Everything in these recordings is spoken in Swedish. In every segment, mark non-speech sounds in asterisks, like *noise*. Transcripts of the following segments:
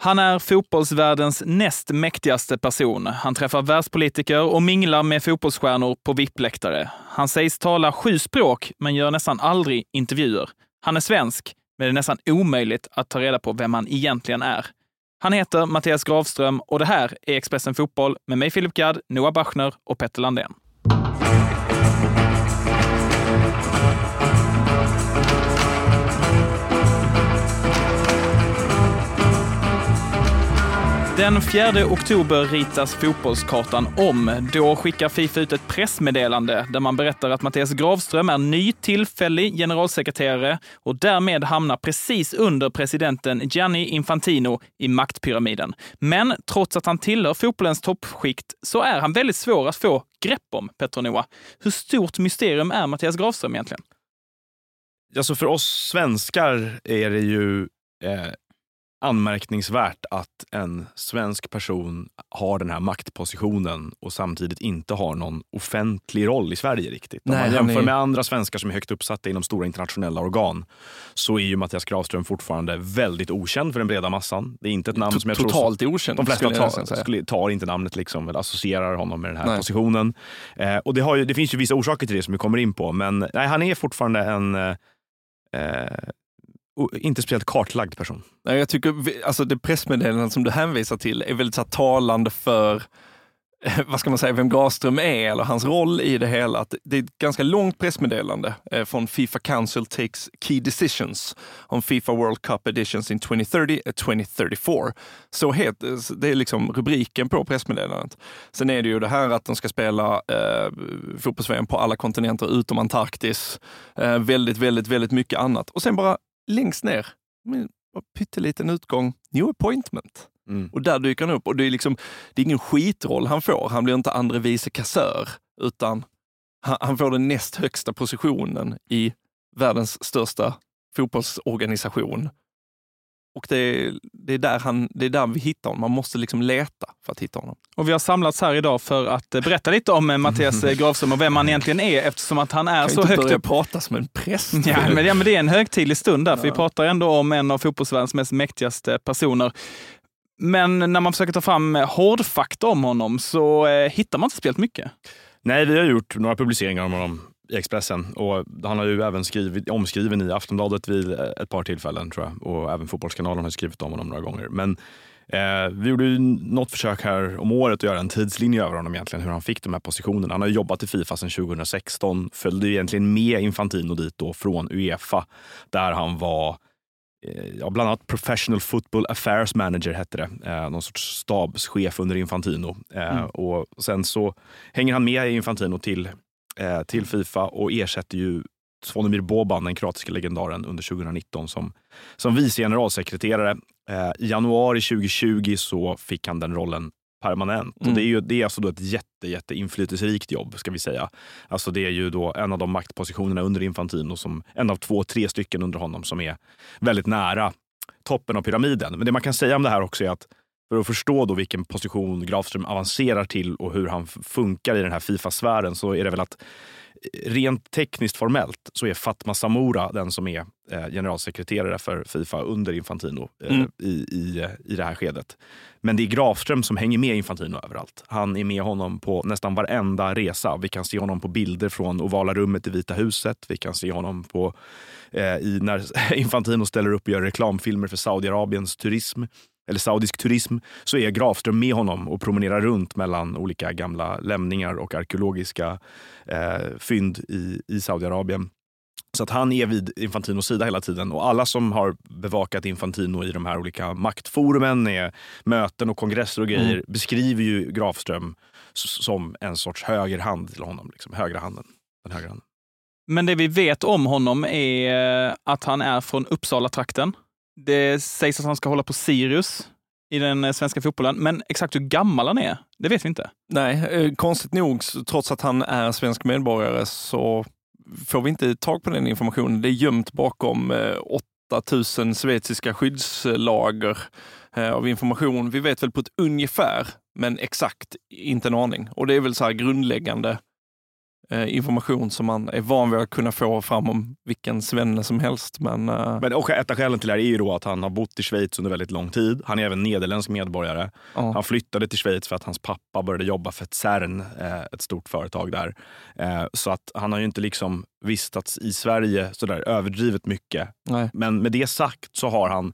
Han är fotbollsvärldens näst mäktigaste person. Han träffar världspolitiker och minglar med fotbollsstjärnor på VIP-läktare. Han sägs tala sju språk, men gör nästan aldrig intervjuer. Han är svensk, men det är nästan omöjligt att ta reda på vem han egentligen är. Han heter Mattias Gravström och det här är Expressen Fotboll med mig Filip Gadd, Noah Bachner och Petter Landén. Den 4 oktober ritas fotbollskartan om. Då skickar Fifa ut ett pressmeddelande där man berättar att Mattias Gravström är ny tillfällig generalsekreterare och därmed hamnar precis under presidenten Gianni Infantino i maktpyramiden. Men trots att han tillhör fotbollens toppskikt så är han väldigt svår att få grepp om, Petro Noah. Hur stort mysterium är Mattias Gravström egentligen? Alltså för oss svenskar är det ju eh, anmärkningsvärt att en svensk person har den här maktpositionen och samtidigt inte har någon offentlig roll i Sverige riktigt. Om Nej, man jämför är- med andra svenskar som är högt uppsatta inom stora internationella organ så är ju Mattias Gravström fortfarande väldigt okänd för den breda massan. Det är inte ett namn som jag tror Totalt okänt. de flesta tar, tar inte namnet liksom, eller associerar honom med den här Nej. positionen. Eh, och det, ju, det finns ju vissa orsaker till det som vi kommer in på, men nej, han är fortfarande en eh, eh, inte speciellt kartlagd person. Nej, jag tycker alltså det pressmeddelandet som du hänvisar till är väldigt så här, talande för eh, vad ska man säga, vem Granström är eller hans roll i det hela. Att det är ett ganska långt pressmeddelande eh, från Fifa Council takes key decisions on Fifa World Cup editions in 2030 and 2034. Så het, eh, det är liksom rubriken på pressmeddelandet. Sen är det ju det här att de ska spela eh, fotbolls på alla kontinenter utom Antarktis. Eh, väldigt, väldigt, väldigt mycket annat. Och sen bara längst ner, med en pytteliten utgång, new appointment. Mm. Och där dyker han upp och det är, liksom, det är ingen skitroll han får. Han blir inte andre vice kassör, utan han, han får den näst högsta positionen i världens största fotbollsorganisation. Och det är, det, är där han, det är där vi hittar honom. Man måste liksom leta för att hitta honom. Och vi har samlats här idag för att eh, berätta lite om eh, Mattias eh, Gravström och vem han egentligen är eftersom att han är Kan så inte högt upp. prata som en präst. Ja men, ja, men det är en högtidlig stund där, för vi Ja. pratar ändå om en av fotbollsvärldens mest mäktigaste personer. Men när man försöker ta fram hårdfakta om honom så eh, hittar man inte speciellt mycket. Nej, vi har gjort några publiceringar om honom i Expressen och han har ju även skrivit, omskriven i Aftonbladet vid eh, ett par tillfällen tror jag och även Fotbollskanalen har skrivit om honom några gånger. Men eh, vi gjorde ju något försök här om året att göra en tidslinje över honom egentligen, hur han fick de här positionerna. Han har jobbat i Fifa sedan 2016, följde egentligen med Infantino dit då från Uefa där han var eh, Ja, bland annat Professional Football Affairs Manager hette det. Eh, någon sorts stabschef under Infantino. Eh, Mm. och sen så hänger han med i Infantino till, eh, till Fifa och ersätter ju Zvonimir Boban, den kroatiska legendaren, under 2019 som, som vice generalsekreterare. Eh, I januari 2020 så fick han den rollen permanent. Mm. Och det är ju det är alltså då ett jätte, jätte inflytelserikt jobb, ska vi säga. Alltså det är ju då en av de maktpositionerna under Infantino, som en av två, tre stycken under honom som är väldigt nära toppen av pyramiden. Men det man kan säga om det här också är att för att förstå då vilken position Grafström avancerar till och hur han funkar i den här Fifa-sfären så är det väl att eh, rent tekniskt formellt så är Fatma Samora den som är eh, generalsekreterare för Fifa under Infantino eh, Mm. i, i, i det här skedet. Men det är Grafström som hänger med Infantino överallt. Han är med honom på nästan varenda resa. Vi kan se honom på bilder från ovala rummet i Vita huset. Vi kan se honom på eh, i, när *laughs* Infantino ställer upp och gör reklamfilmer för Saudiarabiens turism eller saudisk turism, så är Grafström med honom och promenerar runt mellan olika gamla lämningar och arkeologiska eh, fynd i, i Saudiarabien. Så att han är vid Infantinos sida hela tiden och alla som har bevakat Infantino i de här olika maktforumen, med möten och kongresser och grejer, beskriver ju Grafström som en sorts högerhand till honom. Liksom, högra handen. Den högra handen. Men det vi vet om honom är eh, att han är från Uppsala-trakten. Det sägs att han ska hålla på Sirius i den eh, svenska fotbollen, men exakt hur gammal han är, det vet vi inte. Nej, eh, konstigt nog, trots att han är svensk medborgare så får vi inte tag på den informationen. Det är gömt bakom eh, 8000 schweiziska skyddslager av information. Vi vet väl på ett ungefär, men exakt inte en aning. Och det är väl så här grundläggande information som man är van vid att kunna få fram om vilken svenne som helst. Men, eh, Men och ett av skälen till det här är ju då att han har bott i Schweiz under väldigt lång tid. Han är även nederländsk medborgare. ja. Han flyttade till Schweiz för att hans pappa började jobba för CERN, eh, ett stort företag där. Eh, Så att han har ju inte liksom vistats i Sverige sådär överdrivet mycket. Nej. Men med det sagt så har han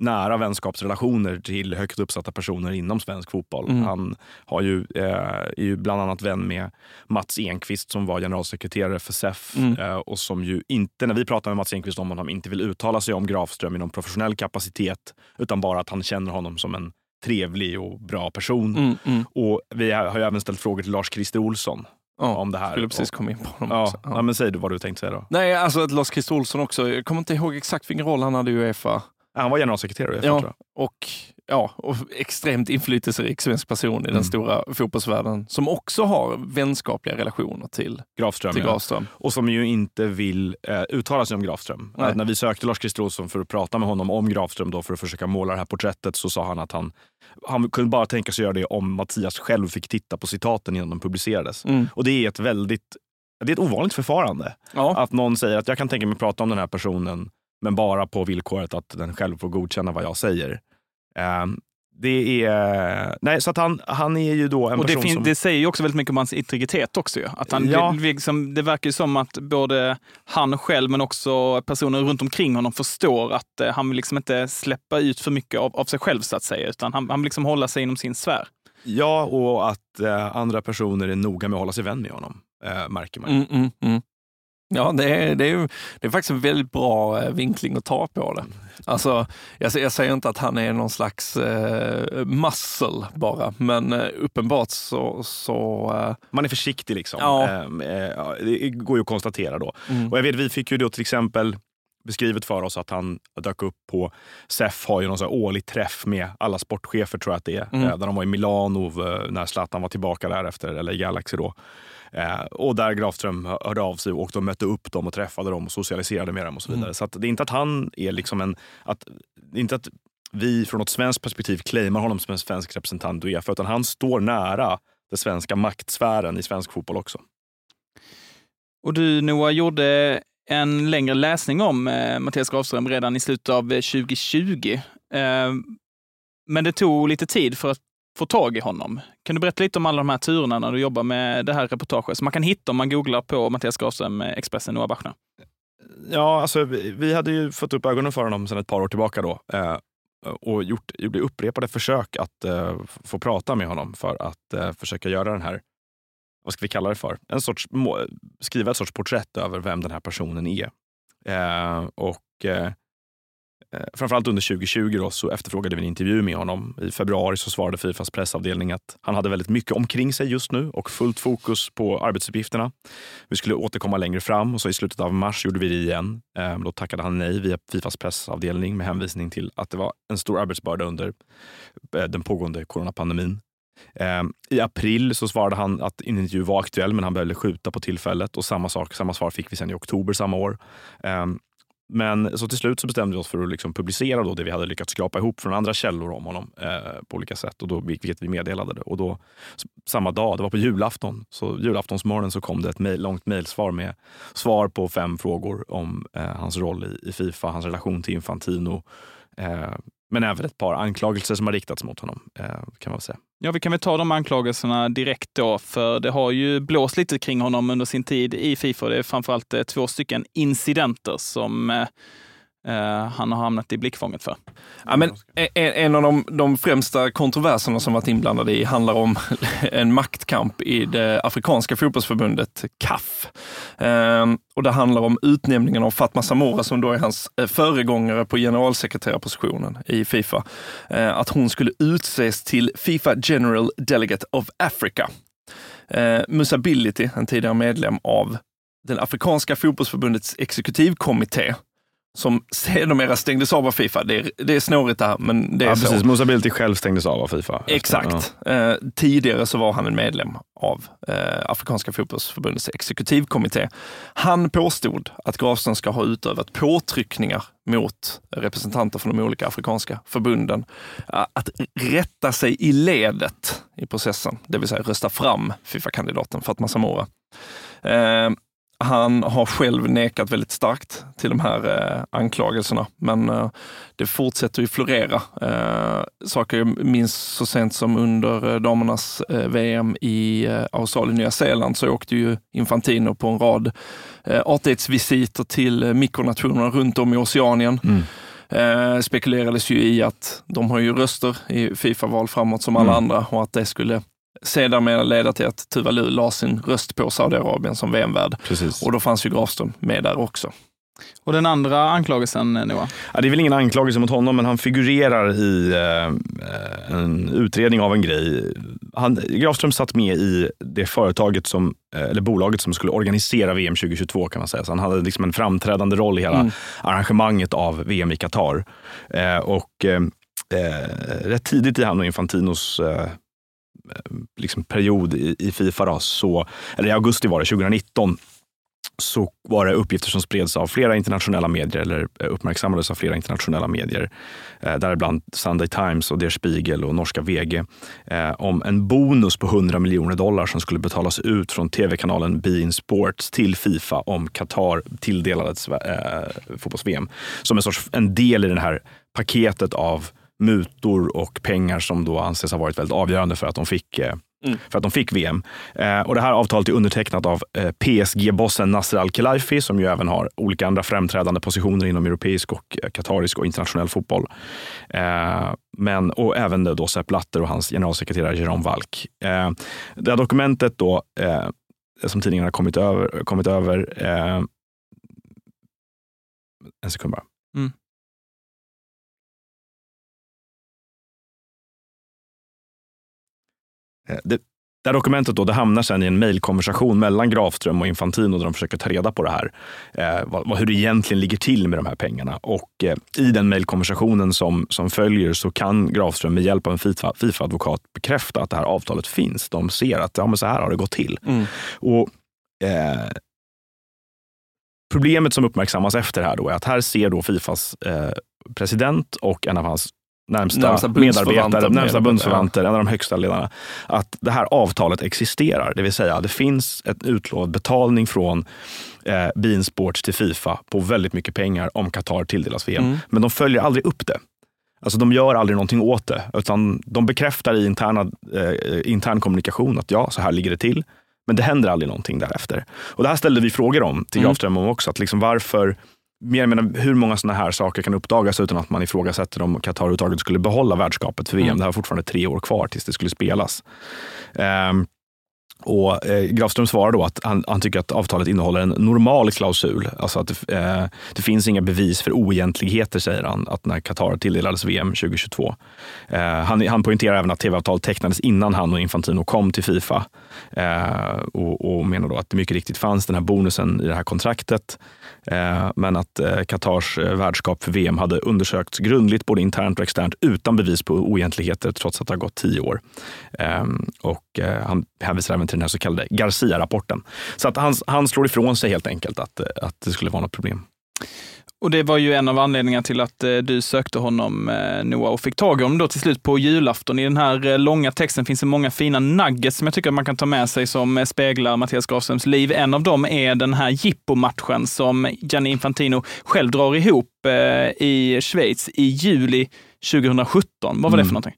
nära vänskapsrelationer till högt uppsatta personer inom svensk fotboll. Mm. Han har ju, eh, är ju bland annat vän med Mats Enqvist som var generalsekreterare för SEF Mm. eh, och som ju inte, när vi pratar med Mats Enqvist om honom, inte vill uttala sig om Grafström i någon professionell kapacitet utan bara att han känner honom som en trevlig och bra person. Mm, mm. Och vi har ju även ställt frågor till Lars-Christer Olsson Ja, om det här. skulle precis komma in på honom Ja, också. ja. men säg du vad du tänkte säga då. Nej, alltså att Lars-Christer Olsson också, jag kommer inte ihåg exakt vilken roll han hade i Uefa. Han var generalsekreterare Ja. tror jag. Och, ja, och extremt inflytelserik svensk person i den Mm. stora fotbollsvärlden som också har vänskapliga relationer till, Grafström. till ja. Grafström. och som ju inte vill eh, uttala sig om Grafström. Eh, när vi sökte Lars Christer Olsson för att prata med honom om Grafström då för att försöka måla det här porträttet så sa han att han, han kunde bara tänka sig göra det om Mattias själv fick titta på citaten innan de publicerades. Mm. Och det är ett väldigt det är ett ovanligt förfarande. Ja. Att någon säger att jag kan tänka mig prata om den här personen men bara på villkoret att den själv får godkänna vad jag säger. Eh, det är... Nej, så att han, han är ju då en Och det, person som... det säger ju också väldigt mycket om hans integritet också. Ju. Att han, Ja. det, liksom, det verkar ju som att både han själv men också personer runt omkring honom förstår att eh, han vill liksom inte släppa ut för mycket av, av sig själv så att säga, utan han, han vill liksom hålla sig inom sin sfär. Ja, och att eh, andra personer är noga med att hålla sig vän med honom, eh, märker man. ju. Mm, mm, mm. Ja, det är, det, är, det är faktiskt en väldigt bra eh, vinkling att ta på det. Alltså, jag, jag säger inte att han är någon slags eh, muscle bara, men eh, uppenbart så... så eh, Man är försiktig liksom. Ja. Eh, eh, det går ju att konstatera då. mm. Och jag vet, vi fick ju då till exempel beskrivet för oss att han dök upp på SEF har ju någon årlig träff med alla sportchefer tror jag att det är. Mm. Eh, Där de var i Milano när Zlatan var tillbaka där efter LA Galaxy då. Eh, och där Grafström hör- hörde av sig och de mötte upp dem och träffade dem och socialiserade med dem och så vidare. Mm. Så det är inte att han är liksom en... Att, inte att vi från något svenskt perspektiv claimar honom som en svensk representant i Uefa utan han står nära den svenska maktsfären i svensk fotboll också. Och du Noah gjorde en längre läsning om eh, Mattias Grafström redan i slutet av eh, 2020. Eh, men det tog lite tid för att få tag i honom. Kan du berätta lite om alla de här turerna när du jobbar med det här reportaget som man kan hitta om man googlar på Mattias Grafström, eh, Expressen Noah Bachner? Ja, alltså, vi, hade ju fått upp ögonen för honom sedan ett par år tillbaka då. Eh, och gjort, gjorde upprepade försök att eh, få prata med honom för att eh, försöka göra den här, vad ska vi kalla det för? En sorts, skriva ett sorts porträtt över vem den här personen är. Eh, och eh, Eh, framförallt under 2020 då, så efterfrågade vi en intervju med honom. I februari så svarade Fifas pressavdelning att han hade väldigt mycket omkring sig just nu och fullt fokus på arbetsuppgifterna. Vi skulle återkomma längre fram och så i slutet av mars gjorde vi det igen. Eh, då tackade han nej via Fifas pressavdelning med hänvisning till att det var en stor arbetsbörda under eh, den pågående coronapandemin. Ehm, I april så svarade han att en intervju var aktuell men han behövde skjuta på tillfället och samma, sak, samma svar fick vi sen i oktober samma år. Ehm, men så till slut så bestämde vi oss för att liksom publicera då det vi hade lyckats skrapa ihop från andra källor om honom eh, på olika sätt. Och då, vilket vi meddelade det. Och då, samma dag, det var på julafton, så julaftonsmorgonen så kom det ett mail, långt mejlsvar med svar på fem frågor om eh, hans roll i, i Fifa, hans relation till Infantino. Eh, men även ett par anklagelser som har riktats mot honom, eh, kan man väl säga. Ja, vi kan väl ta de anklagelserna direkt då, för det har ju blåst lite kring honom under sin tid i Fifa. Det är framförallt eh, två stycken incidenter som eh, Eh, han har hamnat i blickfånget för. Ja, men en, en av de, de främsta kontroverserna som varit inblandade i handlar om *laughs* en maktkamp i det afrikanska fotbollsförbundet CAF. Ehm, och det handlar om utnämningen av Fatma Samora som då är hans eh, föregångare på generalsekreterarpositionen i Fifa. Eh, att hon skulle utses till Fifa General Delegate of Africa. Eh, Musa Bility, en tidigare medlem av den afrikanska fotbollsförbundets exekutivkommitté, som sedermera stängdes av av Fifa. Det är, det är snårigt det här, men det är Ja, så. precis. Musa Bilti själv stängdes av av Fifa. Exakt. Eh, tidigare så var han en medlem av eh, Afrikanska fotbollsförbundets exekutivkommitté. Han påstod att Grafström ska ha utövat påtryckningar mot representanter från de olika afrikanska förbunden eh, att rätta sig i ledet i processen, det vill säga rösta fram Fifa-kandidaten Fatma Samora. Eh, han har själv nekat väldigt starkt till de här eh, anklagelserna, men eh, det fortsätter ju florera. Eh, saker jag minns så sent som under eh, damernas eh, VM i eh, Australien och Nya Zeeland så åkte ju Infantino på en rad eh, artighetsvisiter till mikronationerna runt om i Oceanien. Mm. Eh, spekulerades ju i att de har ju röster i Fifa-val framåt som alla Mm. andra och att det skulle sedermera leda till att Tuvalu la sin röst på Saudiarabien som VM-värd. Och då fanns ju Grafström med där också. Och den andra anklagelsen, eh, Noah? Ja, det är väl ingen anklagelse mot honom, men han figurerar i eh, en utredning av en grej. Han, Grafström satt med i det företaget som, eh, eller bolaget som skulle organisera VM 2022 kan man säga. Så han hade liksom en framträdande roll i hela Mm. arrangemanget av VM i Qatar. Eh, och eh, eh, rätt tidigt i han och Infantinos eh, Eh, liksom period i, i Fifa, då, så, eller i augusti var det, 2019, så var det uppgifter som spreds av flera internationella medier, eller eh, uppmärksammades av flera internationella medier, eh, däribland Sunday Times och Der Spiegel och norska VG, om en bonus på 100 miljoner dollar som skulle betalas ut från tv-kanalen Bein Sports till Fifa om Qatar tilldelades eh, fotbolls-VM. Som en sorts en del i det här paketet av mutor och pengar som då anses ha varit väldigt avgörande för att de fick eh, Mm. för att de fick VM. Eh, och det här avtalet är undertecknat av eh, PSG-bossen Nasser Al-Khelaifi som ju även har olika andra framträdande positioner inom europeisk och eh, qatarisk och internationell fotboll. Eh, men, och även då Sepp Blatter och hans generalsekreterare Jerome Valk. Eh, det här dokumentet då, som tidningarna har kommit över, kommit över en sekund bara. Mm. Det, det här dokumentet då, det hamnar sen i en mejlkonversation mellan Grafström och Infantino där de försöker ta reda på det här. Eh, vad, hur det egentligen ligger till med de här pengarna. Och eh, i den mejlkonversationen som, som följer så kan Grafström med hjälp av en FIFA- FIFA-advokat bekräfta att det här avtalet finns. De ser att ja, men så här har det gått till. Mm. Och, eh, problemet som uppmärksammas efter det här då är att här ser då Fifas eh, president och en av hans närmsta, Närmsta medarbetare, närmsta bundsförvanter, en av de högsta ledarna, att det här avtalet existerar. Det vill säga, det finns ett utlovad betalning från eh, Sports till Fifa på väldigt mycket pengar om Qatar tilldelas VM. Mm. Men de följer aldrig upp det. Alltså de gör aldrig någonting åt det, utan de bekräftar i interna, eh, intern kommunikation att ja, så här ligger det till. Men det händer aldrig någonting därefter. Och det här ställde vi frågor om till Mm. Grafström om också. Att liksom varför, jag menar, hur många sådana här saker kan uppdagas utan att man ifrågasätter om Qatar överhuvudtaget skulle behålla värdskapet för VM. Mm. Det har fortfarande tre år kvar tills det skulle spelas. Ehm, och eh, Grafström svarar då att han, han tycker att avtalet innehåller en normal klausul. Alltså att det, eh, det finns inga bevis för oegentligheter, säger han, att när Qatar tilldelades VM 2022. Eh, han, han poängterar även att tv-avtalet tecknades innan han och Infantino kom till Fifa. Eh, och, och menar då att det mycket riktigt fanns den här bonusen i det här kontraktet. Eh, men att eh, Qatars eh, värdskap för VM hade undersökts grundligt, både internt och externt, utan bevis på oegentligheter, trots att det har gått tio år. Eh, och eh, han hänvisar även till den här så kallade Garcia-rapporten. Så att han, han slår ifrån sig helt enkelt att, att det skulle vara något problem. Och det var ju en av anledningarna till att eh, du sökte honom, eh, Noah, och fick tag i honom då till slut på julafton. I den här eh, långa texten finns det många fina nuggets som jag tycker att man kan ta med sig som speglar Mattias Grafströms liv. En av dem är den här jippomatchen som Gianni Infantino själv drar ihop i Schweiz i juli 2017. Vad var det Mm. för någonting?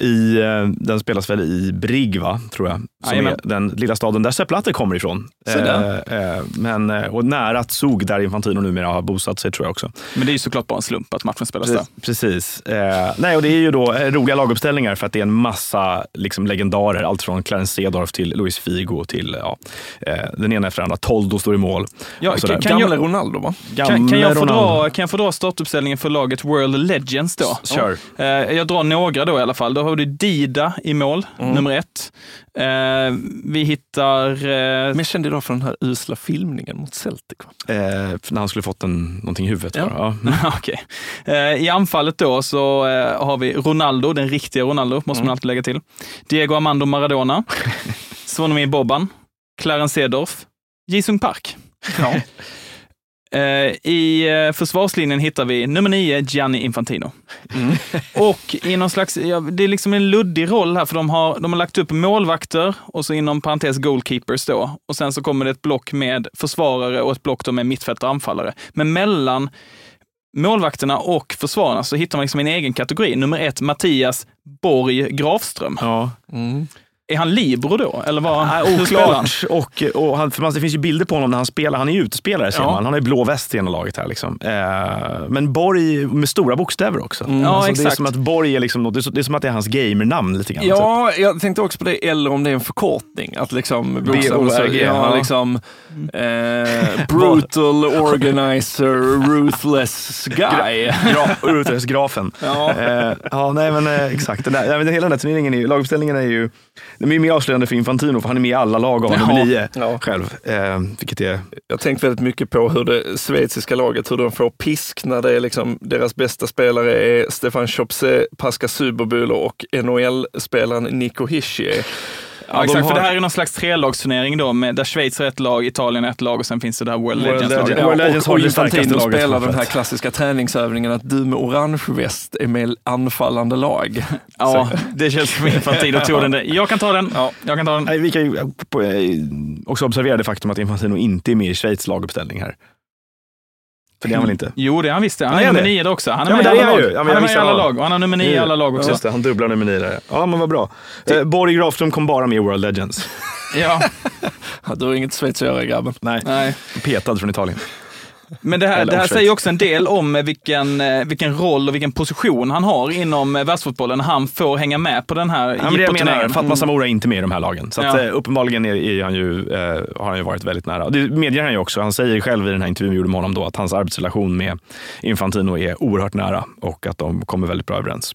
I, eh, den spelas väl i Brigg, va? tror jag. Som Jajamän. är den lilla staden där Sepp Blatter kommer ifrån. Eh, eh, men, eh, och nära Zug, där Infantino numera har bosatt sig, tror jag också. Men det är ju såklart bara en slump att matchen spelas där. Precis. Eh, nej, och det är ju då roliga laguppställningar för att det är en massa liksom, legendarer. Allt från Clarence Seedorf till Luis Figo till ja, eh, den ena efter den andra. Toldo står i mål. Ja, kan, kan, Gamle jag, Ronaldo va? kan, kan, Gamle jag få Ronaldo. dra, kan jag få dra startuppställningen för laget World Legends då? Kör. Eh, Jag drar några då i alla fall. Då har du Dida i mål, Mm. nummer ett. Eh, Vi hittar... eh, Men jag kände idag för den här usla filmningen mot Celtic. Va? Eh, när han skulle fått en, någonting i huvudet. Ja. bara. Ja. *laughs* Okej. Eh, I anfallet då så eh, har vi Ronaldo, den riktiga Ronaldo, måste man Mm. alltid lägga till. Diego Armando Maradona, *laughs* Svonimir Boban, Clarence Seedorf, Jisung Park. Ja. *laughs* Eh, I eh, försvarslinjen hittar vi nummer nio, Gianni Infantino. *laughs* och i någon slags, ja, det är liksom en luddig roll här, för de har, de har lagt upp målvakter och så inom parentes goalkeepers då. Och sen så kommer det ett block med försvarare och ett block då med mittfältare och anfallare. Men mellan målvakterna och försvararna så hittar man liksom en egen kategori. Nummer ett, Mattias Borg Grafström. Ja. Är han libero då? Eller vad, han? oklart. Och, och han, för man, det finns ju bilder på honom när han spelar. Han är ju utespelare ser Ja. man. Han har ju blå väst i ena laget här. Liksom. Eh, men Borg med stora bokstäver också. Ja, alltså, det är som att Borg är liksom, det är, det är som att det är hans gamernamn lite grann. typ. Ja, jag tänkte också på det, eller om det är en förkortning. Att liksom B-O-R-G, ja, liksom eh, *laughs* brutal organizer, ruthless guy. Gra, Urutesgrafen. *laughs* Ja. Eh, ja, nej men eh, exakt. Den där, men hela den här turneringen, är, ju- laguppställningen är ju den är mer avslöjande för Infantino, för han är med i alla lag av nummer nio Ja. själv. Eh, vilket är, Jag har tänkt väldigt mycket på hur det schweiziska laget, hur de får pisk när det är liksom deras bästa spelare är Stefan Chopse, Pascal Superbuller och NHL-spelaren Nico Hischier. Ja, de exakt, har- för det här är någon slags trelagsturnering då, med, där Schweiz är ett lag, Italien är ett lag och sen finns det det här World, World Legends-laget. Legends. Ja, World Legends och, har och Infantino spelar den här klassiska träningsövningen att du med orange väst är med anfallande lag. *laughs* Ja, det känns som Infantino tog den. där. Jag kan ta den. Ja. Jag kan ta den. nej, vi kan ju också observera det faktum att Infantino inte är med i Schweiz laguppställning här. För det är han väl inte? Jo, det är han visst det. Han är är nummer nio också. Han är Ja, med i alla lag. han ju. Ja, Han men är jag med i visste alla det. lag och han har nummer nio i alla lag också. Just det, han dubblar nummer nio där. Ja, men vad bra. Eh, Borg Grafström kom bara med i World Legends. Ja, *laughs* Ja, Du har inget Schweiz att göra grabben. Nej, nej. petad från Italien. Men det här, det här säger också en del om vilken, eh, vilken roll och vilken position han har inom eh, världsfotbollen han får hänga med på den här Ja, jag menar. Fatma Samora är inte med i de här lagen. Så att, Ja. eh, uppenbarligen är, är han ju, eh, har han ju varit väldigt nära. Det medger han ju också. Han säger själv i den här intervjun vi gjorde med honom då att hans arbetsrelation med Infantino är oerhört nära och att de kommer väldigt bra överens.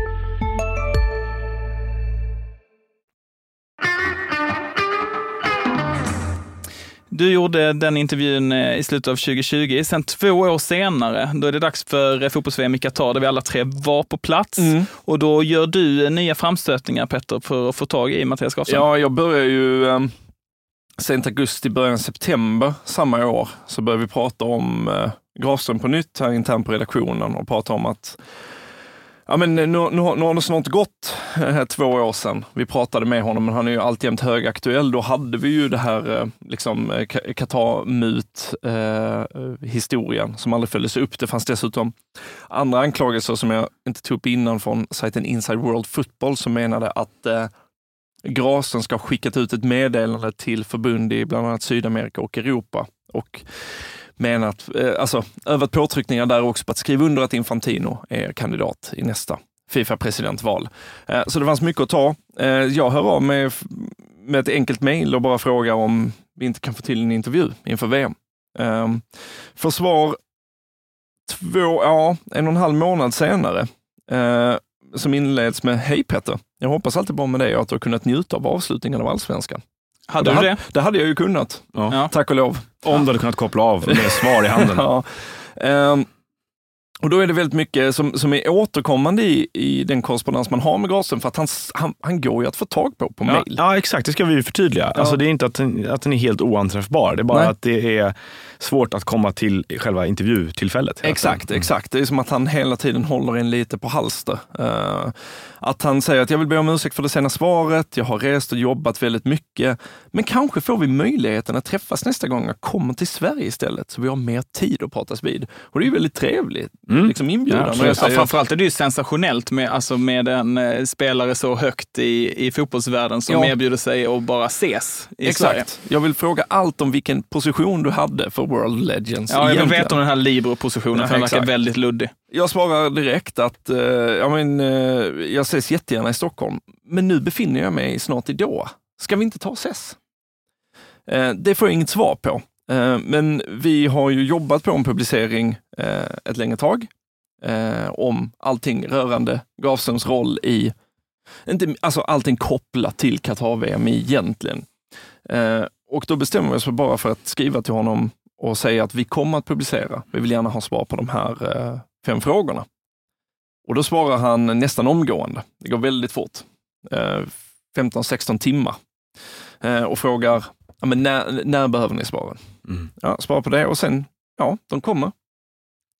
Du gjorde den intervjun eh, i slutet av 2020. Sen två år senare, då är det dags för eh, fotbolls-VM i Qatar, där vi alla tre var på plats. Mm. Och då gör du eh, nya framstötningar, Petter, för att få tag i Mattias Grafström. Ja, jag börjar ju eh, sent augusti, början september samma år så började vi prata om eh, Grafström på nytt här internt på redaktionen och prata om att Ja, men nu, nu, har- nu har det snart gått eh, två år sedan vi pratade med honom, men han är ju alltjämt högaktuell. Då hade vi ju det här eh, liksom, eh, Qatar-mut-historien eh, eh, som aldrig följdes upp. Det fanns dessutom andra anklagelser som jag inte tog upp innan från sajten Inside World Football som menade att eh, Grasen ska ha skickat ut ett meddelande till förbund i bland annat Sydamerika och Europa och menat, eh, alltså övat påtryckningar där också på att skriva under att Infantino är kandidat i nästa Fifa-presidentval. Eh, så det fanns mycket att ta. Eh, jag hör av mig med ett enkelt mejl och bara frågar om vi inte kan få till en intervju inför VM. Eh, försvar två, ja, en och en halv månad senare som inleds med Hej Petter, jag hoppas allt är bra med dig och att du har kunnat njuta av avslutningen av allsvenskan. Hade det du hade, det? Det hade jag ju kunnat, Ja. Tack och lov. Om du hade kunnat koppla av med svar i handen. *laughs* Ja. Ehm, och då är det väldigt mycket som, som är återkommande i, i den korrespondens man har med Grasen, för att han, han, han går ju att få tag på på Ja, mail. ja, exakt. Det ska vi ju förtydliga. Alltså, det är inte att den, att den är helt oanträffbar. Det är bara Nej. att det är svårt att komma till själva intervjutillfället. Exakt, tiden. exakt. Det är som att han hela tiden håller en lite på halster. Eh, att han säger att jag vill be om ursäkt för det sena svaret, jag har rest och jobbat väldigt mycket, men kanske får vi möjligheten att träffas nästa gång jag kommer till Sverige istället, så vi har mer tid att pratas vid. Och det är ju väldigt trevligt, Mm. liksom inbjudan. Ja, jag Ja, framförallt är det ju sensationellt med, alltså med en eh, spelare så högt i, i fotbollsvärlden som Ja. erbjuder sig att bara ses i Sverige. Exakt. Jag vill fråga allt om vilken position du hade för World Legends. Ja, jag vill egentligen. veta om den här libero-positionen, Ja, för den verkar väldigt luddig. Jag svarar direkt att eh, ja, men, eh, jag ses jättegärna i Stockholm, men nu befinner jag mig snart i Doha. Ska vi inte ta och ses? Eh, det får jag inget svar på. Eh, men vi har ju jobbat på en publicering eh, ett längre tag. Eh, om allting rörande Grafströms roll i, inte, alltså allting kopplat till Qatar-VM egentligen. Och då bestämmer vi oss bara för att skriva till honom och säga att vi kommer att publicera. Vi vill gärna ha svar på de här fem frågorna. Och då svarar han nästan omgående. Det går väldigt fort. 15-16 timmar. Och frågar, ja, men när, när behöver ni svaren? Mm. Ja, svara på det och sen, ja, de kommer.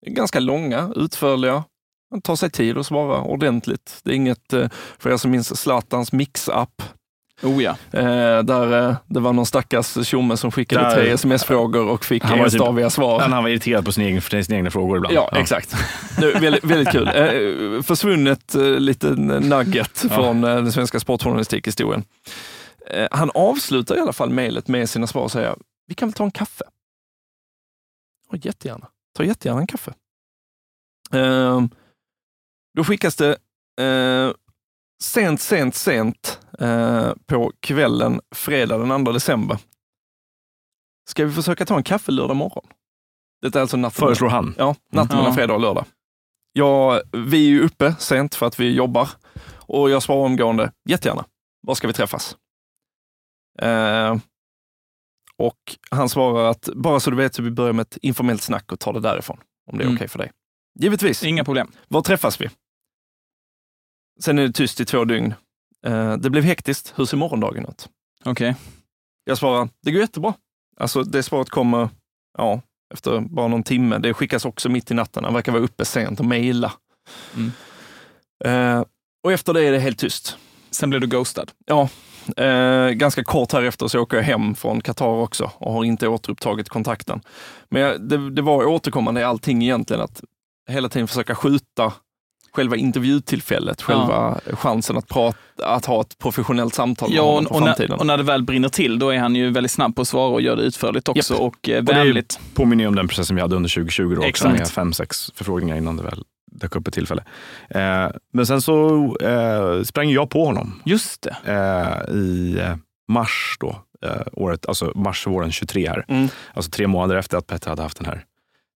Ganska långa, utförliga. Man tar sig tid att svara ordentligt. Det är inget, eh, för er som minns Zlatans mix-app, Oh ja. eh, där eh, det var någon stackars tjomme som skickade Där- tre sms-frågor och fick var typ- enstaviga svar. Han var irriterad på sin egen, för sina egna frågor ibland. Ja, exakt. Det väldigt, väldigt kul. Eh, försvunnet eh, liten nugget från eh, den svenska sportjournalistikhistorien. Han avslutar i alla fall mejlet med sina svar och säger, vi kan väl ta en kaffe? Ja, jättegärna. Ta jättegärna en kaffe. Eh, då skickas det eh, sent, sent, sent eh, på kvällen fredag den 2 december. Ska vi försöka ta en kaffe lördag morgon? Detta är alltså natten Föreslår han. Ja, natten mellan fredag och lördag. Ja, vi är ju uppe sent för att vi jobbar och jag svarar omgående, jättegärna. Var ska vi träffas? Eh, och han svarar att bara så du vet så vi börjar med ett informellt snack och tar det därifrån, om det är Mm. okej för dig. Givetvis. Inga problem. Var träffas vi? Sen är det tyst i två dygn. Eh, det blev hektiskt. Hur ser morgondagen ut? Okej. Jag svarar, det går jättebra. Alltså det svaret kommer, ja, efter bara någon timme. Det skickas också mitt i natten. Han verkar vara uppe sent och mejla. Mm. Eh, och efter det är det helt tyst. Sen blev du ghostad. Ja, eh, ganska kort härefter så åker jag hem från Qatar också och har inte återupptagit kontakten. Men jag, det, det var återkommande i allting egentligen att hela tiden försöka skjuta själva intervjutillfället, själva chansen att, prata, att ha ett professionellt samtal med Ja, honom och, för och, framtiden. när, och när det väl brinner till, då är han ju väldigt snabb på att svara och gör det utförligt också Japp. och eh, det vänligt. Påminner ju om den processen vi hade under 2020 då också Exakt. med fem, sex förfrågningar innan det väl dök upp ett tillfälle. Eh, men sen så eh, sprang jag på honom Just det. eh, i eh, mars då, eh, året, alltså mars våren 23 här. Mm. Alltså tre månader efter att Petter hade haft den här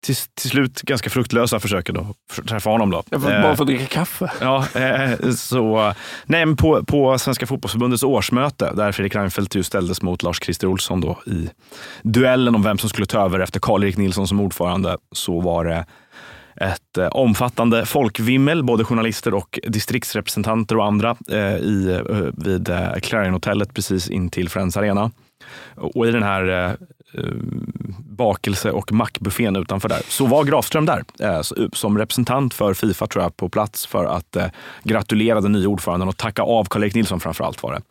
till, till slut ganska fruktlösa försöken att träffa honom. Då. Jag får, Eh, bara för att dricka kaffe. Ja, eh, så, nej, på, på Svenska fotbollsförbundets årsmöte där Fredrik Reinfeldt ju ställdes mot Lars-Christer Olsson då, i duellen om vem som skulle ta över efter Karl-Erik Nilsson som ordförande så var det ett eh, omfattande folkvimmel, både journalister och distriktsrepresentanter och andra eh, i, eh, vid Clarion-hotellet precis intill Friends Arena. Och i den här bakelse och mackbuffén utanför där så var Grafström där eh, som representant för Fifa tror jag på plats för att eh, gratulera den nya ordföranden och tacka av Karl-Erik Nilsson framför allt var det.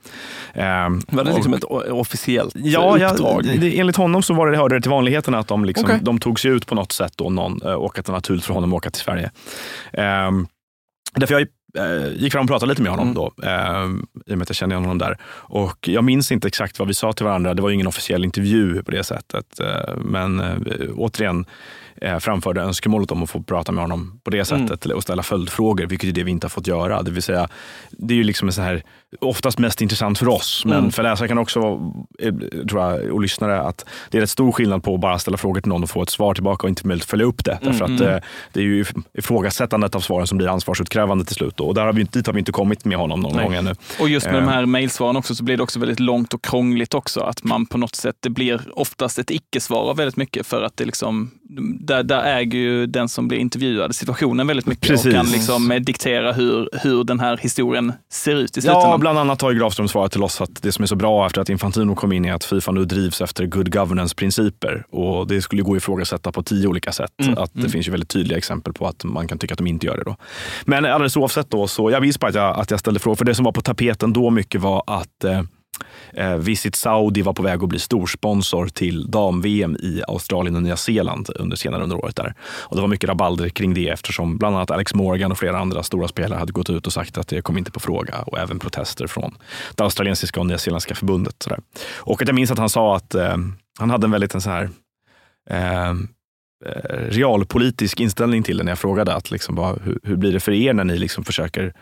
Ehm, Var det liksom ett officiellt Ja, ja uppdrag? det- enligt honom så var det, hörde det till vanligheterna att de, liksom, Okej. de tog sig ut på något sätt då, någon, eh, och att det var naturligt för honom att åka till Sverige. Um, därför jag eh, gick fram och pratade lite med honom Mm. då, ehm, i och med att jag kände honom där. Och jag minns inte exakt vad vi sa till varandra. Det var ju ingen officiell intervju på det sättet. eh, men eh, återigen eh, framförde önskemålet om att få prata med honom på det Mm. sättet och ställa följdfrågor, vilket är det vi inte har fått göra. Det vill säga, det är ju liksom en sån här, oftast mest intressant för oss, men Mm. för läsare kan också eh, tror jag, och lyssnare, att det är rätt stor skillnad på att bara ställa frågor till någon och få ett svar tillbaka och inte möjligt att följa upp det. Därför Mm, att mm. eh, det är ju ifrågasättandet av svaren som blir ansvarsutkrävande till slut. Då. Och där har vi, dit har vi inte kommit med honom någon Nej. gång ännu. Och just med Eh. de här mejlsvaren också så blir det också väldigt långt och krångligt också. Att man på något sätt, det blir oftast ett icke-svar av väldigt mycket för att det liksom, där, där äger ju den som blir intervjuad situationen väldigt mycket Precis. och kan liksom eh, diktera hur, hur den här historien ser ut i Ja, slutändan. Bland annat har ju Grafström svarat till oss att det som är så bra efter att Infantino kom in är att Fifa nu drivs efter good governance-principer. Och det skulle gå att ifrågasätta på tio olika sätt. Mm, Att det mm. finns ju väldigt tydliga exempel på att man kan tycka att de inte gör det. Då. Men alldeles oavsett då, så jag minns bara att jag, att jag ställde frågor. För det som var på tapeten då mycket var att eh, Eh, Eh, Visit Saudi var på väg att bli storsponsor till dam-VM i Australien och Nya Zeeland under senare under året. där. Och det var mycket rabalder kring det eftersom bland annat Alex Morgan och flera andra stora spelare hade gått ut och sagt att det kom inte på fråga och även protester från det australiensiska och nyzeeländska förbundet. Sådär. Och att jag minns att han sa att eh, han hade en väldigt en så här eh, eh, realpolitisk inställning till det när jag frågade att liksom, vad, hur, hur blir det för er när ni liksom försöker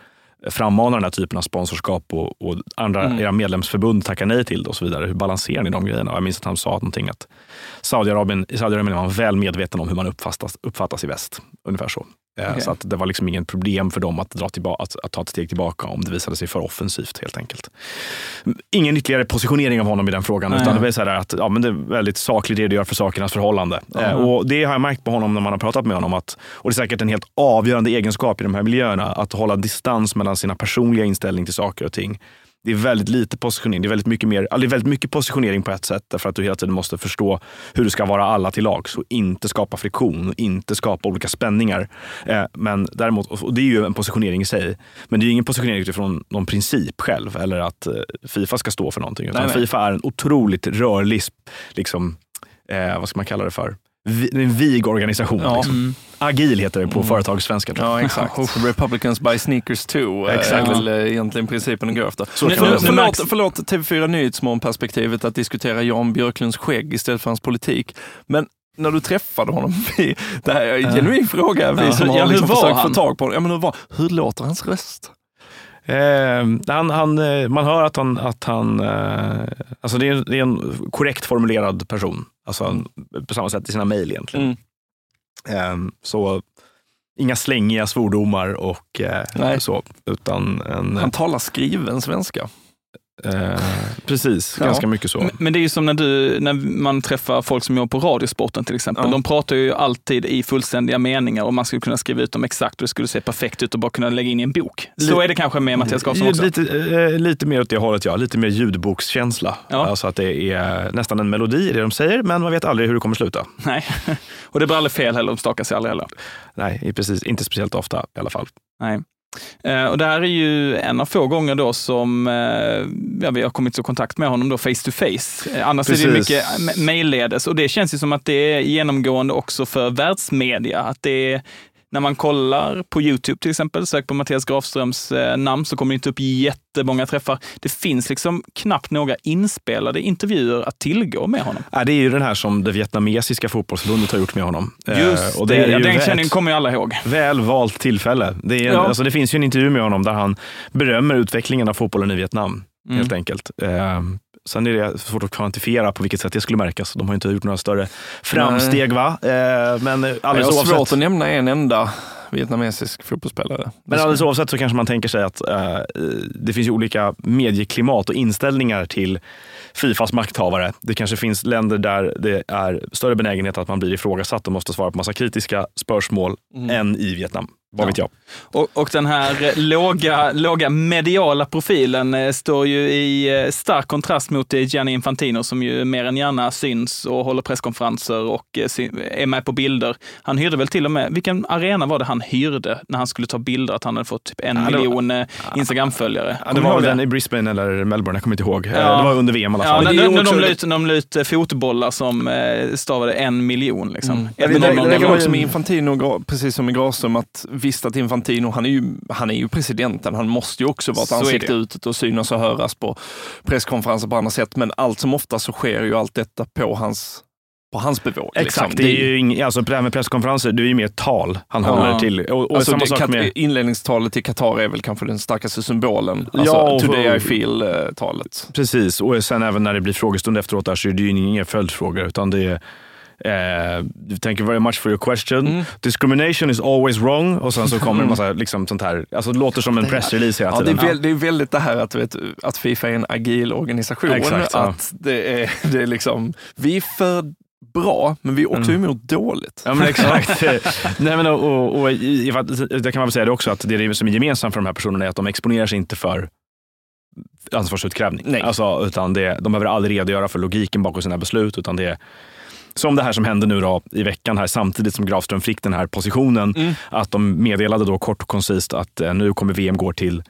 frammana den här typen av sponsorskap och, och andra Mm. era medlemsförbund tackar nej till det och så vidare. Hur balanserar ni de grejerna? Jag minns att han sa någonting att Saudiarabien, i Saudiarabien är man väl medveten om hur man uppfattas, uppfattas i väst. Ungefär så. Eh, Okej. Så att det var liksom ingen problem för dem att, dra tillbaka, att, att ta ett steg tillbaka om det visade sig för offensivt helt enkelt. Ingen ytterligare positionering av honom i den frågan, utan det var så här att ja, men det är väldigt sakligt redogör för sakernas förhållande. Eh, och det har jag märkt på honom när man har pratat med honom. Att, och det är säkert en helt avgörande egenskap i de här miljöerna, att hålla distans mellan sina personliga inställning till saker och ting. Det är väldigt lite positionering. Det är väldigt mycket, mer, det är väldigt mycket positionering på ett sätt, därför att du hela tiden måste förstå hur du ska vara alla till lags och inte skapa friktion och inte skapa olika spänningar. Eh, men däremot, och det är ju en positionering i sig, men det är ingen positionering utifrån någon princip själv eller att eh, Fifa ska stå för någonting. Utan Nej, nej. Fifa är en otroligt rörlig, liksom, eh, vad ska man kalla det för? Vi- En vig organisation. Ja. Liksom. Mm. Agil heter det på företagssvenska. tror jag. Ja, exakt. Republicans buy sneakers too eh, Exakt. är väl eh, egentligen principen att gå efter. Så Nu- nu- förlåt, förlåt TV4 Nyhetsmorgon-perspektivet att diskutera Jan Björklunds skägg istället för hans politik. Men när du träffade honom, *laughs* vi, det här är en genuin fråga, vi Ja, som har ja, liksom försökt han? få tag på honom. Ja, men hur, var, hur låter hans röst? Eh, han, han, eh, man hör att han, att han eh, alltså det är, det är en korrekt formulerad person. Alltså på samma sätt i sina mejl egentligen. Mm. Eh, så inga slängiga svordomar och eh, så, utan en, Han talar skriven svenska. Eh, precis, Ja. ganska mycket så. Men- Men det är ju som när, du, när man träffar folk som jobbar på Radiosporten till exempel. Ja. De pratar ju alltid i fullständiga meningar och man skulle kunna skriva ut dem exakt och det skulle se perfekt ut och bara kunna lägga in i en bok. Så Li- är det kanske med Mattias Karlsson också. Lite, eh, lite mer åt det hållet, ja. Lite mer ljudbokskänsla. Ja. Alltså att det är nästan en melodi i det de säger, men man vet aldrig hur det kommer sluta. Nej. *laughs* Och det blir aldrig fel heller, de stakar sig aldrig heller. Nej, precis, inte speciellt ofta i alla fall. Nej. Eh, Och det här är ju en av få gånger då som eh, ja, vi har kommit i kontakt med honom då face to face. Eh, Annars är det Precis. mycket mejlledes och det känns ju som att det är genomgående också för världsmedia. Att det är, när man kollar på Youtube till exempel, sök på Mattias Grafströms eh, namn så kommer det inte upp jättemånga träffar. Det finns liksom knappt några inspelade intervjuer att tillgå med honom. Ja, det är ju den här som det vietnamesiska fotbollsförbundet har gjort med honom. Eh, Just och det, är ja, ju den känningen kommer ju alla ihåg. Väl valt tillfälle. Det, är, Ja. alltså, det finns ju en intervju med honom där han berömmer utvecklingen av fotbollen i Vietnam. Mm. Helt enkelt. Eh, sen är det svårt att kvantifiera på vilket sätt det skulle märkas. De har inte gjort några större framsteg. va? Eh, men Jag alldeles har svårt att nämna en enda vietnamesisk fotbollsspelare. men alldeles oavsett så kanske man tänker sig att eh, det finns olika medieklimat och inställningar till Fifas makthavare. Det kanske finns länder där det är större benägenhet att man blir ifrågasatt och måste svara på massa kritiska spörsmål än i Vietnam. Vad Ja. vet jag? Och, och den här eh, låga, låga mediala profilen eh, står ju i eh, stark kontrast mot Gianni Infantino som ju mer än gärna syns och håller presskonferenser och är med på bilder. Han hyrde väl till och med, vilken arena var det han hyrde när han skulle ta bilder, att han hade fått typ en Ja, det miljon Instagramföljare? Ja, det var väl den i Brisbane eller Melbourne, jag kommer inte ihåg. Ja. Det var under VM i alla Ja, fall. när, det ju när, också- de la ut, de fotbollar som stavade en miljon. Liksom. Mm. Det, det, det, det med Infantino, precis som med Granström, att visst att Infantino, han är ju, han är ju presidenten, han måste ju också vara ett ansikte utåt och synas och höras på presskonferenser på andra sätt, men allt som ofta så sker ju allt detta på hans, på hans bevåg. Exakt, liksom. det är ju ing, alltså det här med presskonferenser, det är ju mer tal han Ja. håller till. Och, och Alltså samma det, sak med... Inledningstalet till Qatar är väl kanske den starkaste symbolen. Alltså, Ja, och- Today I feel-talet. Precis, och sen även när det blir frågestund efteråt där så är det ju inga följdfrågor utan det är Eh, thank you very much for your question. Mm. Discrimination is always wrong. Och sen så kommer en massa liksom, sånt här. Alltså, det låter som en pressrelease hela Ja, det, är tiden. det är väldigt det här att, vet, att Fifa är en agil organisation. Exakt, ja. att det är, det är liksom, vi är för bra, men vi är också Mm. emot dåligt. Ja men exakt. *laughs* Nej, men, och, och, och, det kan man väl säga det också att det det som är gemensamt för de här personerna är att de exponerar sig inte för ansvarsutkrävning. Nej. Alltså, utan det, de behöver aldrig redogöra för logiken bakom sina beslut utan det är som det här som hände nu då i veckan här samtidigt som Grafström fick den här positionen. Mm. Att de meddelade då kort och koncist att eh, nu kommer VM gå till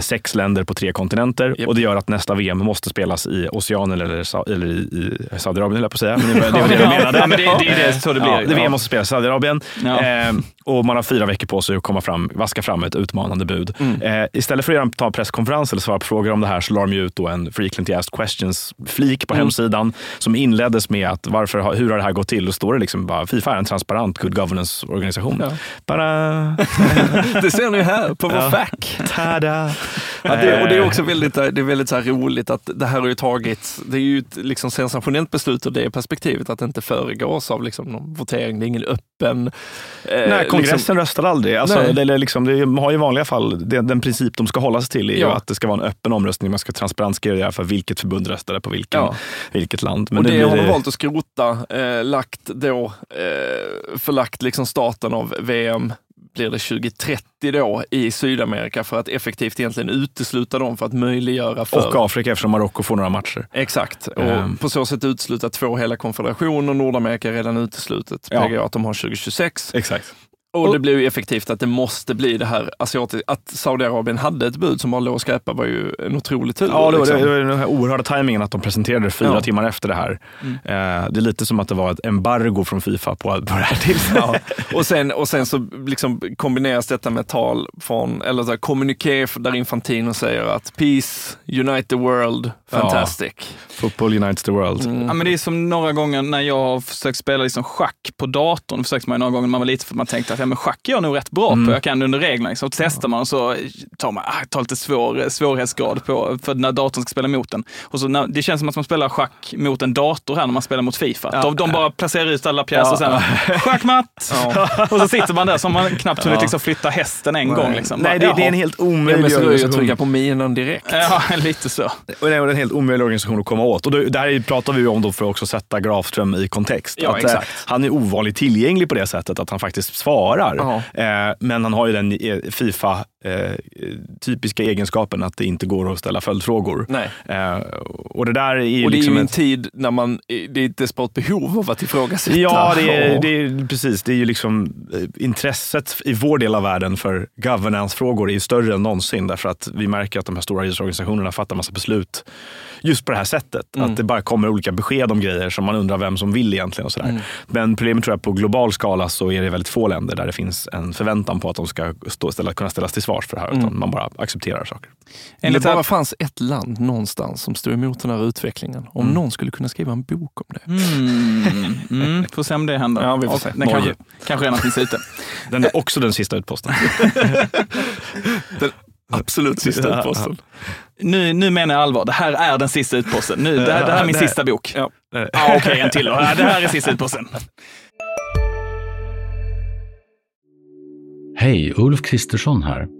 sex länder på tre kontinenter Japp. och det gör att nästa VM måste spelas i Oceanen eller, eller i, i Saudiarabien, höll jag på att säga. Men det var det, var det jag menade. Ja, men det, det är det, så det blir. Ja, det VM måste spelas i Saudiarabien. Ja. Eh, och man har fyra veckor på sig att komma fram, vaska fram ett utmanande bud. Mm. Eh, istället för att göra- ta en presskonferens eller svara på frågor om det här så la de ut då en frequently asked questions-flik på Mm. hemsidan som inleddes med att varför, hur har det här gått till? Och står det liksom bara Fifa är en transparent good governance-organisation. Ja. Bara, *laughs* Det ser ni här på vår Ja. fack. tada! Ja, det, och det är också väldigt, det är väldigt så roligt att det här har ju tagits, det är ju ett liksom sensationellt beslut ur det perspektivet att det inte föregås av liksom någon votering. Det är ingen öppen... Eh, Nej, kongressen liksom, röstar aldrig. Alltså, det, liksom, det har i vanliga fall, det, den princip de ska hålla sig till är ja. att det ska vara en öppen omröstning. Man ska transparent skriva för vilket förbund röstade på vilken, ja. vilket land. Men och det, det har de valt att skrota, eh, lagt då, eh, förlagt liksom starten av VM blir det 2030 då i Sydamerika för att effektivt egentligen utesluta dem för att möjliggöra för... Och Afrika eftersom Marocko får några matcher. Exakt, och um. på så sätt utesluta två hela konfederationer. Nordamerika är redan uteslutet. Ja. PGA att de har 2026. Exakt. Och det blev ju effektivt att det måste bli det här asiatiska. Att Saudiarabien hade ett bud som bara låg och skräpa var ju en otrolig tur. Ja, det var, liksom. det, var den här oerhörda tajmingen att de presenterade det fyra ja. timmar efter det här. Mm. Eh, det är lite som att det var ett embargo från Fifa på, på det här tillfället. Ja. *laughs* Och, sen, och sen så liksom kombineras detta med tal från, eller så här, kommuniké där Infantino säger att peace, unite the world, fantastic. Ja. Football unites the world. Mm. Ja, men det är som några gånger när jag har försökt spela liksom schack på datorn, försökte man några gånger när man var lite för man tänkte att ja, men schack är jag nog rätt bra mm. på, jag kan under reglerna. Liksom. Så testar man och så tar man ah, tar lite svår, svårighetsgrad på, för när datorn ska spela mot en. Och så när, det känns som att man spelar schack mot en dator här när man spelar mot Fifa. Ja. De, de bara placerar ut alla pjäser ja. sen, *laughs* schackmatt! Ja. och så sitter man där som man knappt hunnit liksom flytta hästen en Nej. gång. Liksom. Nej, det, det, är en helt omöjlig organisation. trycka på minen direkt. Ja, *laughs* lite så. Och det är en helt omöjlig organisation att komma åt. Och det, här pratar vi om då för att också sätta Grafström i kontext. Ja, att, eh, exakt. han är ovanligt tillgänglig på det sättet att han faktiskt svarar. Eh, men han har ju den eh, Fifa eh, typiska egenskapen att det inte går att ställa följdfrågor. Nej. Eh, och det där är och det liksom är ju en ett... tid när man, det är ett desperat behov av att ifrågasätta. Ja, det är, det är, precis. Det är ju liksom eh, intresset i vår del av världen för governance-frågor är större än någonsin därför att vi märker att de här stora idrottsorganisationerna fattar massa beslut just på det här sättet. Mm. Att det bara kommer olika besked om grejer som man undrar vem som vill egentligen. Och sådär. Mm. Men problemet tror jag på global skala så är det väldigt få länder där det finns en förväntan på att de ska stå, ställa, kunna ställas till svars för det här. Mm. Utan man bara accepterar saker. Enligt det bara fanns ett land någonstans som stod emot den här utvecklingen. Om mm. någon skulle kunna skriva en bok om det. Mm. Mm. Får se om det händer. Ja, vi får se. Den kanske, kanske redan finns ute. Den är också den sista utposten. *laughs* den absolut *laughs* sista utposten. Nu, nu menar jag allvar. Det här är den sista utposten. Nu, det, här, det här är min sista bok. Ja. Ah, Okej, okay, en till då. Det här är sista utposten. Hej, Ulf Kristersson här.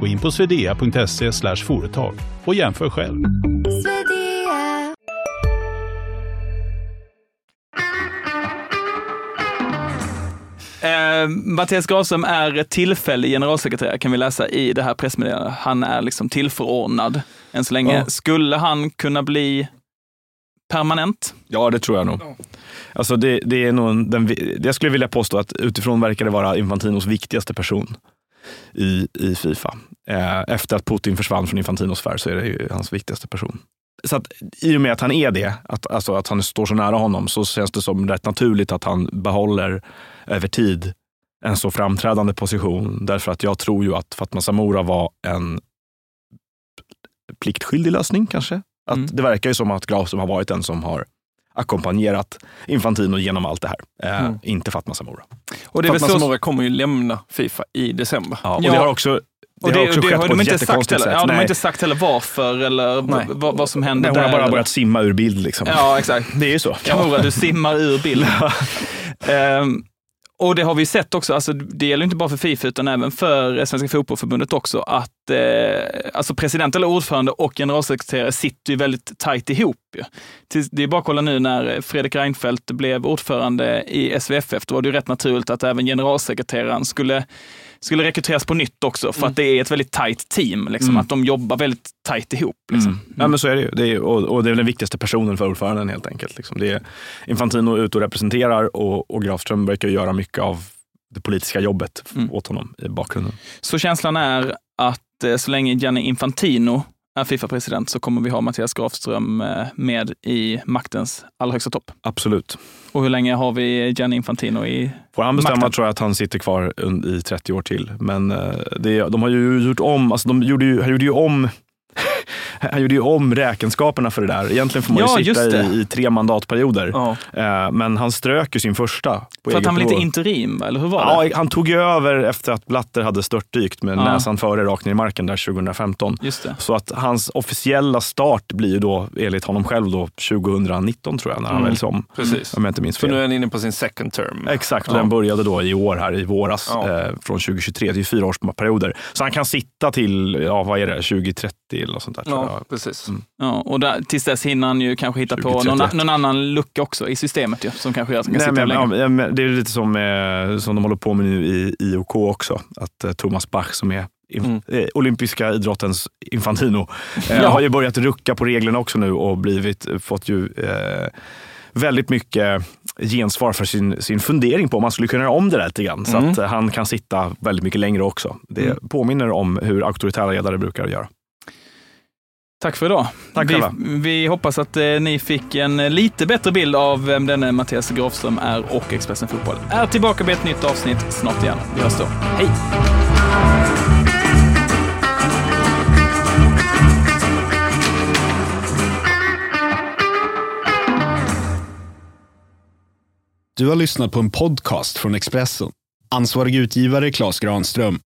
Gå in på swedea.se företag och jämför själv. Eh, Mattias Gravström är tillfällig generalsekreterare kan vi läsa i det här pressmeddelandet. Han är liksom tillförordnad än så länge. Ja. Skulle han kunna bli permanent? Ja, det tror jag nog. Alltså det, det är nog den, jag skulle vilja påstå att utifrån verkar det vara Infantinos viktigaste person i, i Fifa. Eh, efter att Putin försvann från Infantinos sfär så är det ju hans viktigaste person. Så att, I och med att han är det, att, alltså att han står så nära honom, så känns det som rätt naturligt att han behåller över tid en så framträdande position. Därför att jag tror ju att Fatma Samora var en pliktskyldig lösning kanske. Att mm. Det verkar ju som att Grafström har varit den som har ackompanjerat Infantino genom allt det här. Eh, mm. Inte Fatma Samora. Och det Fatma så... Samora kommer ju lämna Fifa i december. Ja, och ja. det har också det, det har också det skett har de på ett sagt heller. Ja, de har inte sagt heller varför eller vad, vad, som händer Nej, hon har bara eller. börjat simma ur bild. Liksom. Ja, exakt. Det är ju så. Kamora, du simmar ur bild. um, *laughs* Och det har vi sett också, alltså, det gäller inte bara för Fifa utan även för Svenska Fotbollförbundet också, att eh, alltså president eller ordförande och generalsekreterare sitter ju väldigt tajt ihop. Ju. Det är bara att kolla nu när Fredrik Reinfeldt blev ordförande i SVFF, då var det ju rätt naturligt att även generalsekreteraren skulle skulle rekryteras på nytt också för mm. att det är ett väldigt tajt team. Liksom, mm. Att de jobbar väldigt tajt ihop. Liksom. Mm. Ja, men så är det ju. Det är, och, och, det är den viktigaste personen för ordföranden helt enkelt. Liksom. Det är Infantino ute och representerar och, och Grafström verkar göra mycket av det politiska jobbet mm. åt honom i bakgrunden. Så känslan är att eh, så länge Gianni Infantino är Fifa-president så kommer vi ha Mattias Grafström eh, med i maktens allra högsta topp. Absolut. Och hur länge har vi Gianni Infantino i Får han bestämma Makten. tror jag att han sitter kvar i 30 år till. Men eh, det, de har ju gjort om, alltså de gjorde ju, gjorde ju om han gjorde ju om räkenskaperna för det där. Egentligen får man Ja, ju sitta just det. i, i tre mandatperioder. Ja. Eh, Men han strök ju sin första. På För att han var lite interim, eller hur var det? Ja, han tog ju över efter att Blatter hade störtdykt med Ja. näsan före rakt ner i marken där 2015. Just det. Så att hans officiella start blir ju då, enligt honom själv, då 2019 tror jag, när han Mm. väljs om. Precis. Om jag inte minns För fel. nu är han inne på sin second term. Exakt, och Ja. den började då i år här i våras Ja. eh, från 2023 till fyra års perioder. Så han kan sitta till, ja vad är det, 2030 eller något sånt där. tror Ja, precis. Mm. Ja, och där, tills dess hinner han ju kanske hitta på 2031. någon, någon annan lucka också i systemet ju, som kanske gör att han kan Nej, sitta men, länge. ja, men det är lite som, eh, som de håller på med nu i IOK också. Att eh, Thomas Bach som är Mm. eh, olympiska idrottens Infantino eh, Ja. har ju börjat rucka på reglerna också nu och blivit, fått ju eh, väldigt mycket gensvar för sin, sin fundering på om man skulle kunna göra om det där lite grann. Så Mm. att eh, han kan sitta väldigt mycket längre också. Det Mm. påminner om hur auktoritära ledare brukar göra. Tack för idag. Tack vi, vi hoppas att eh, ni fick en eh, lite bättre bild av vem denne Mattias Grafström är och Expressen Fotboll är tillbaka med ett nytt avsnitt snart igen. Vi hörs då. Hej! Du har lyssnat på en podcast från Expressen. Ansvarig utgivare Klas Granström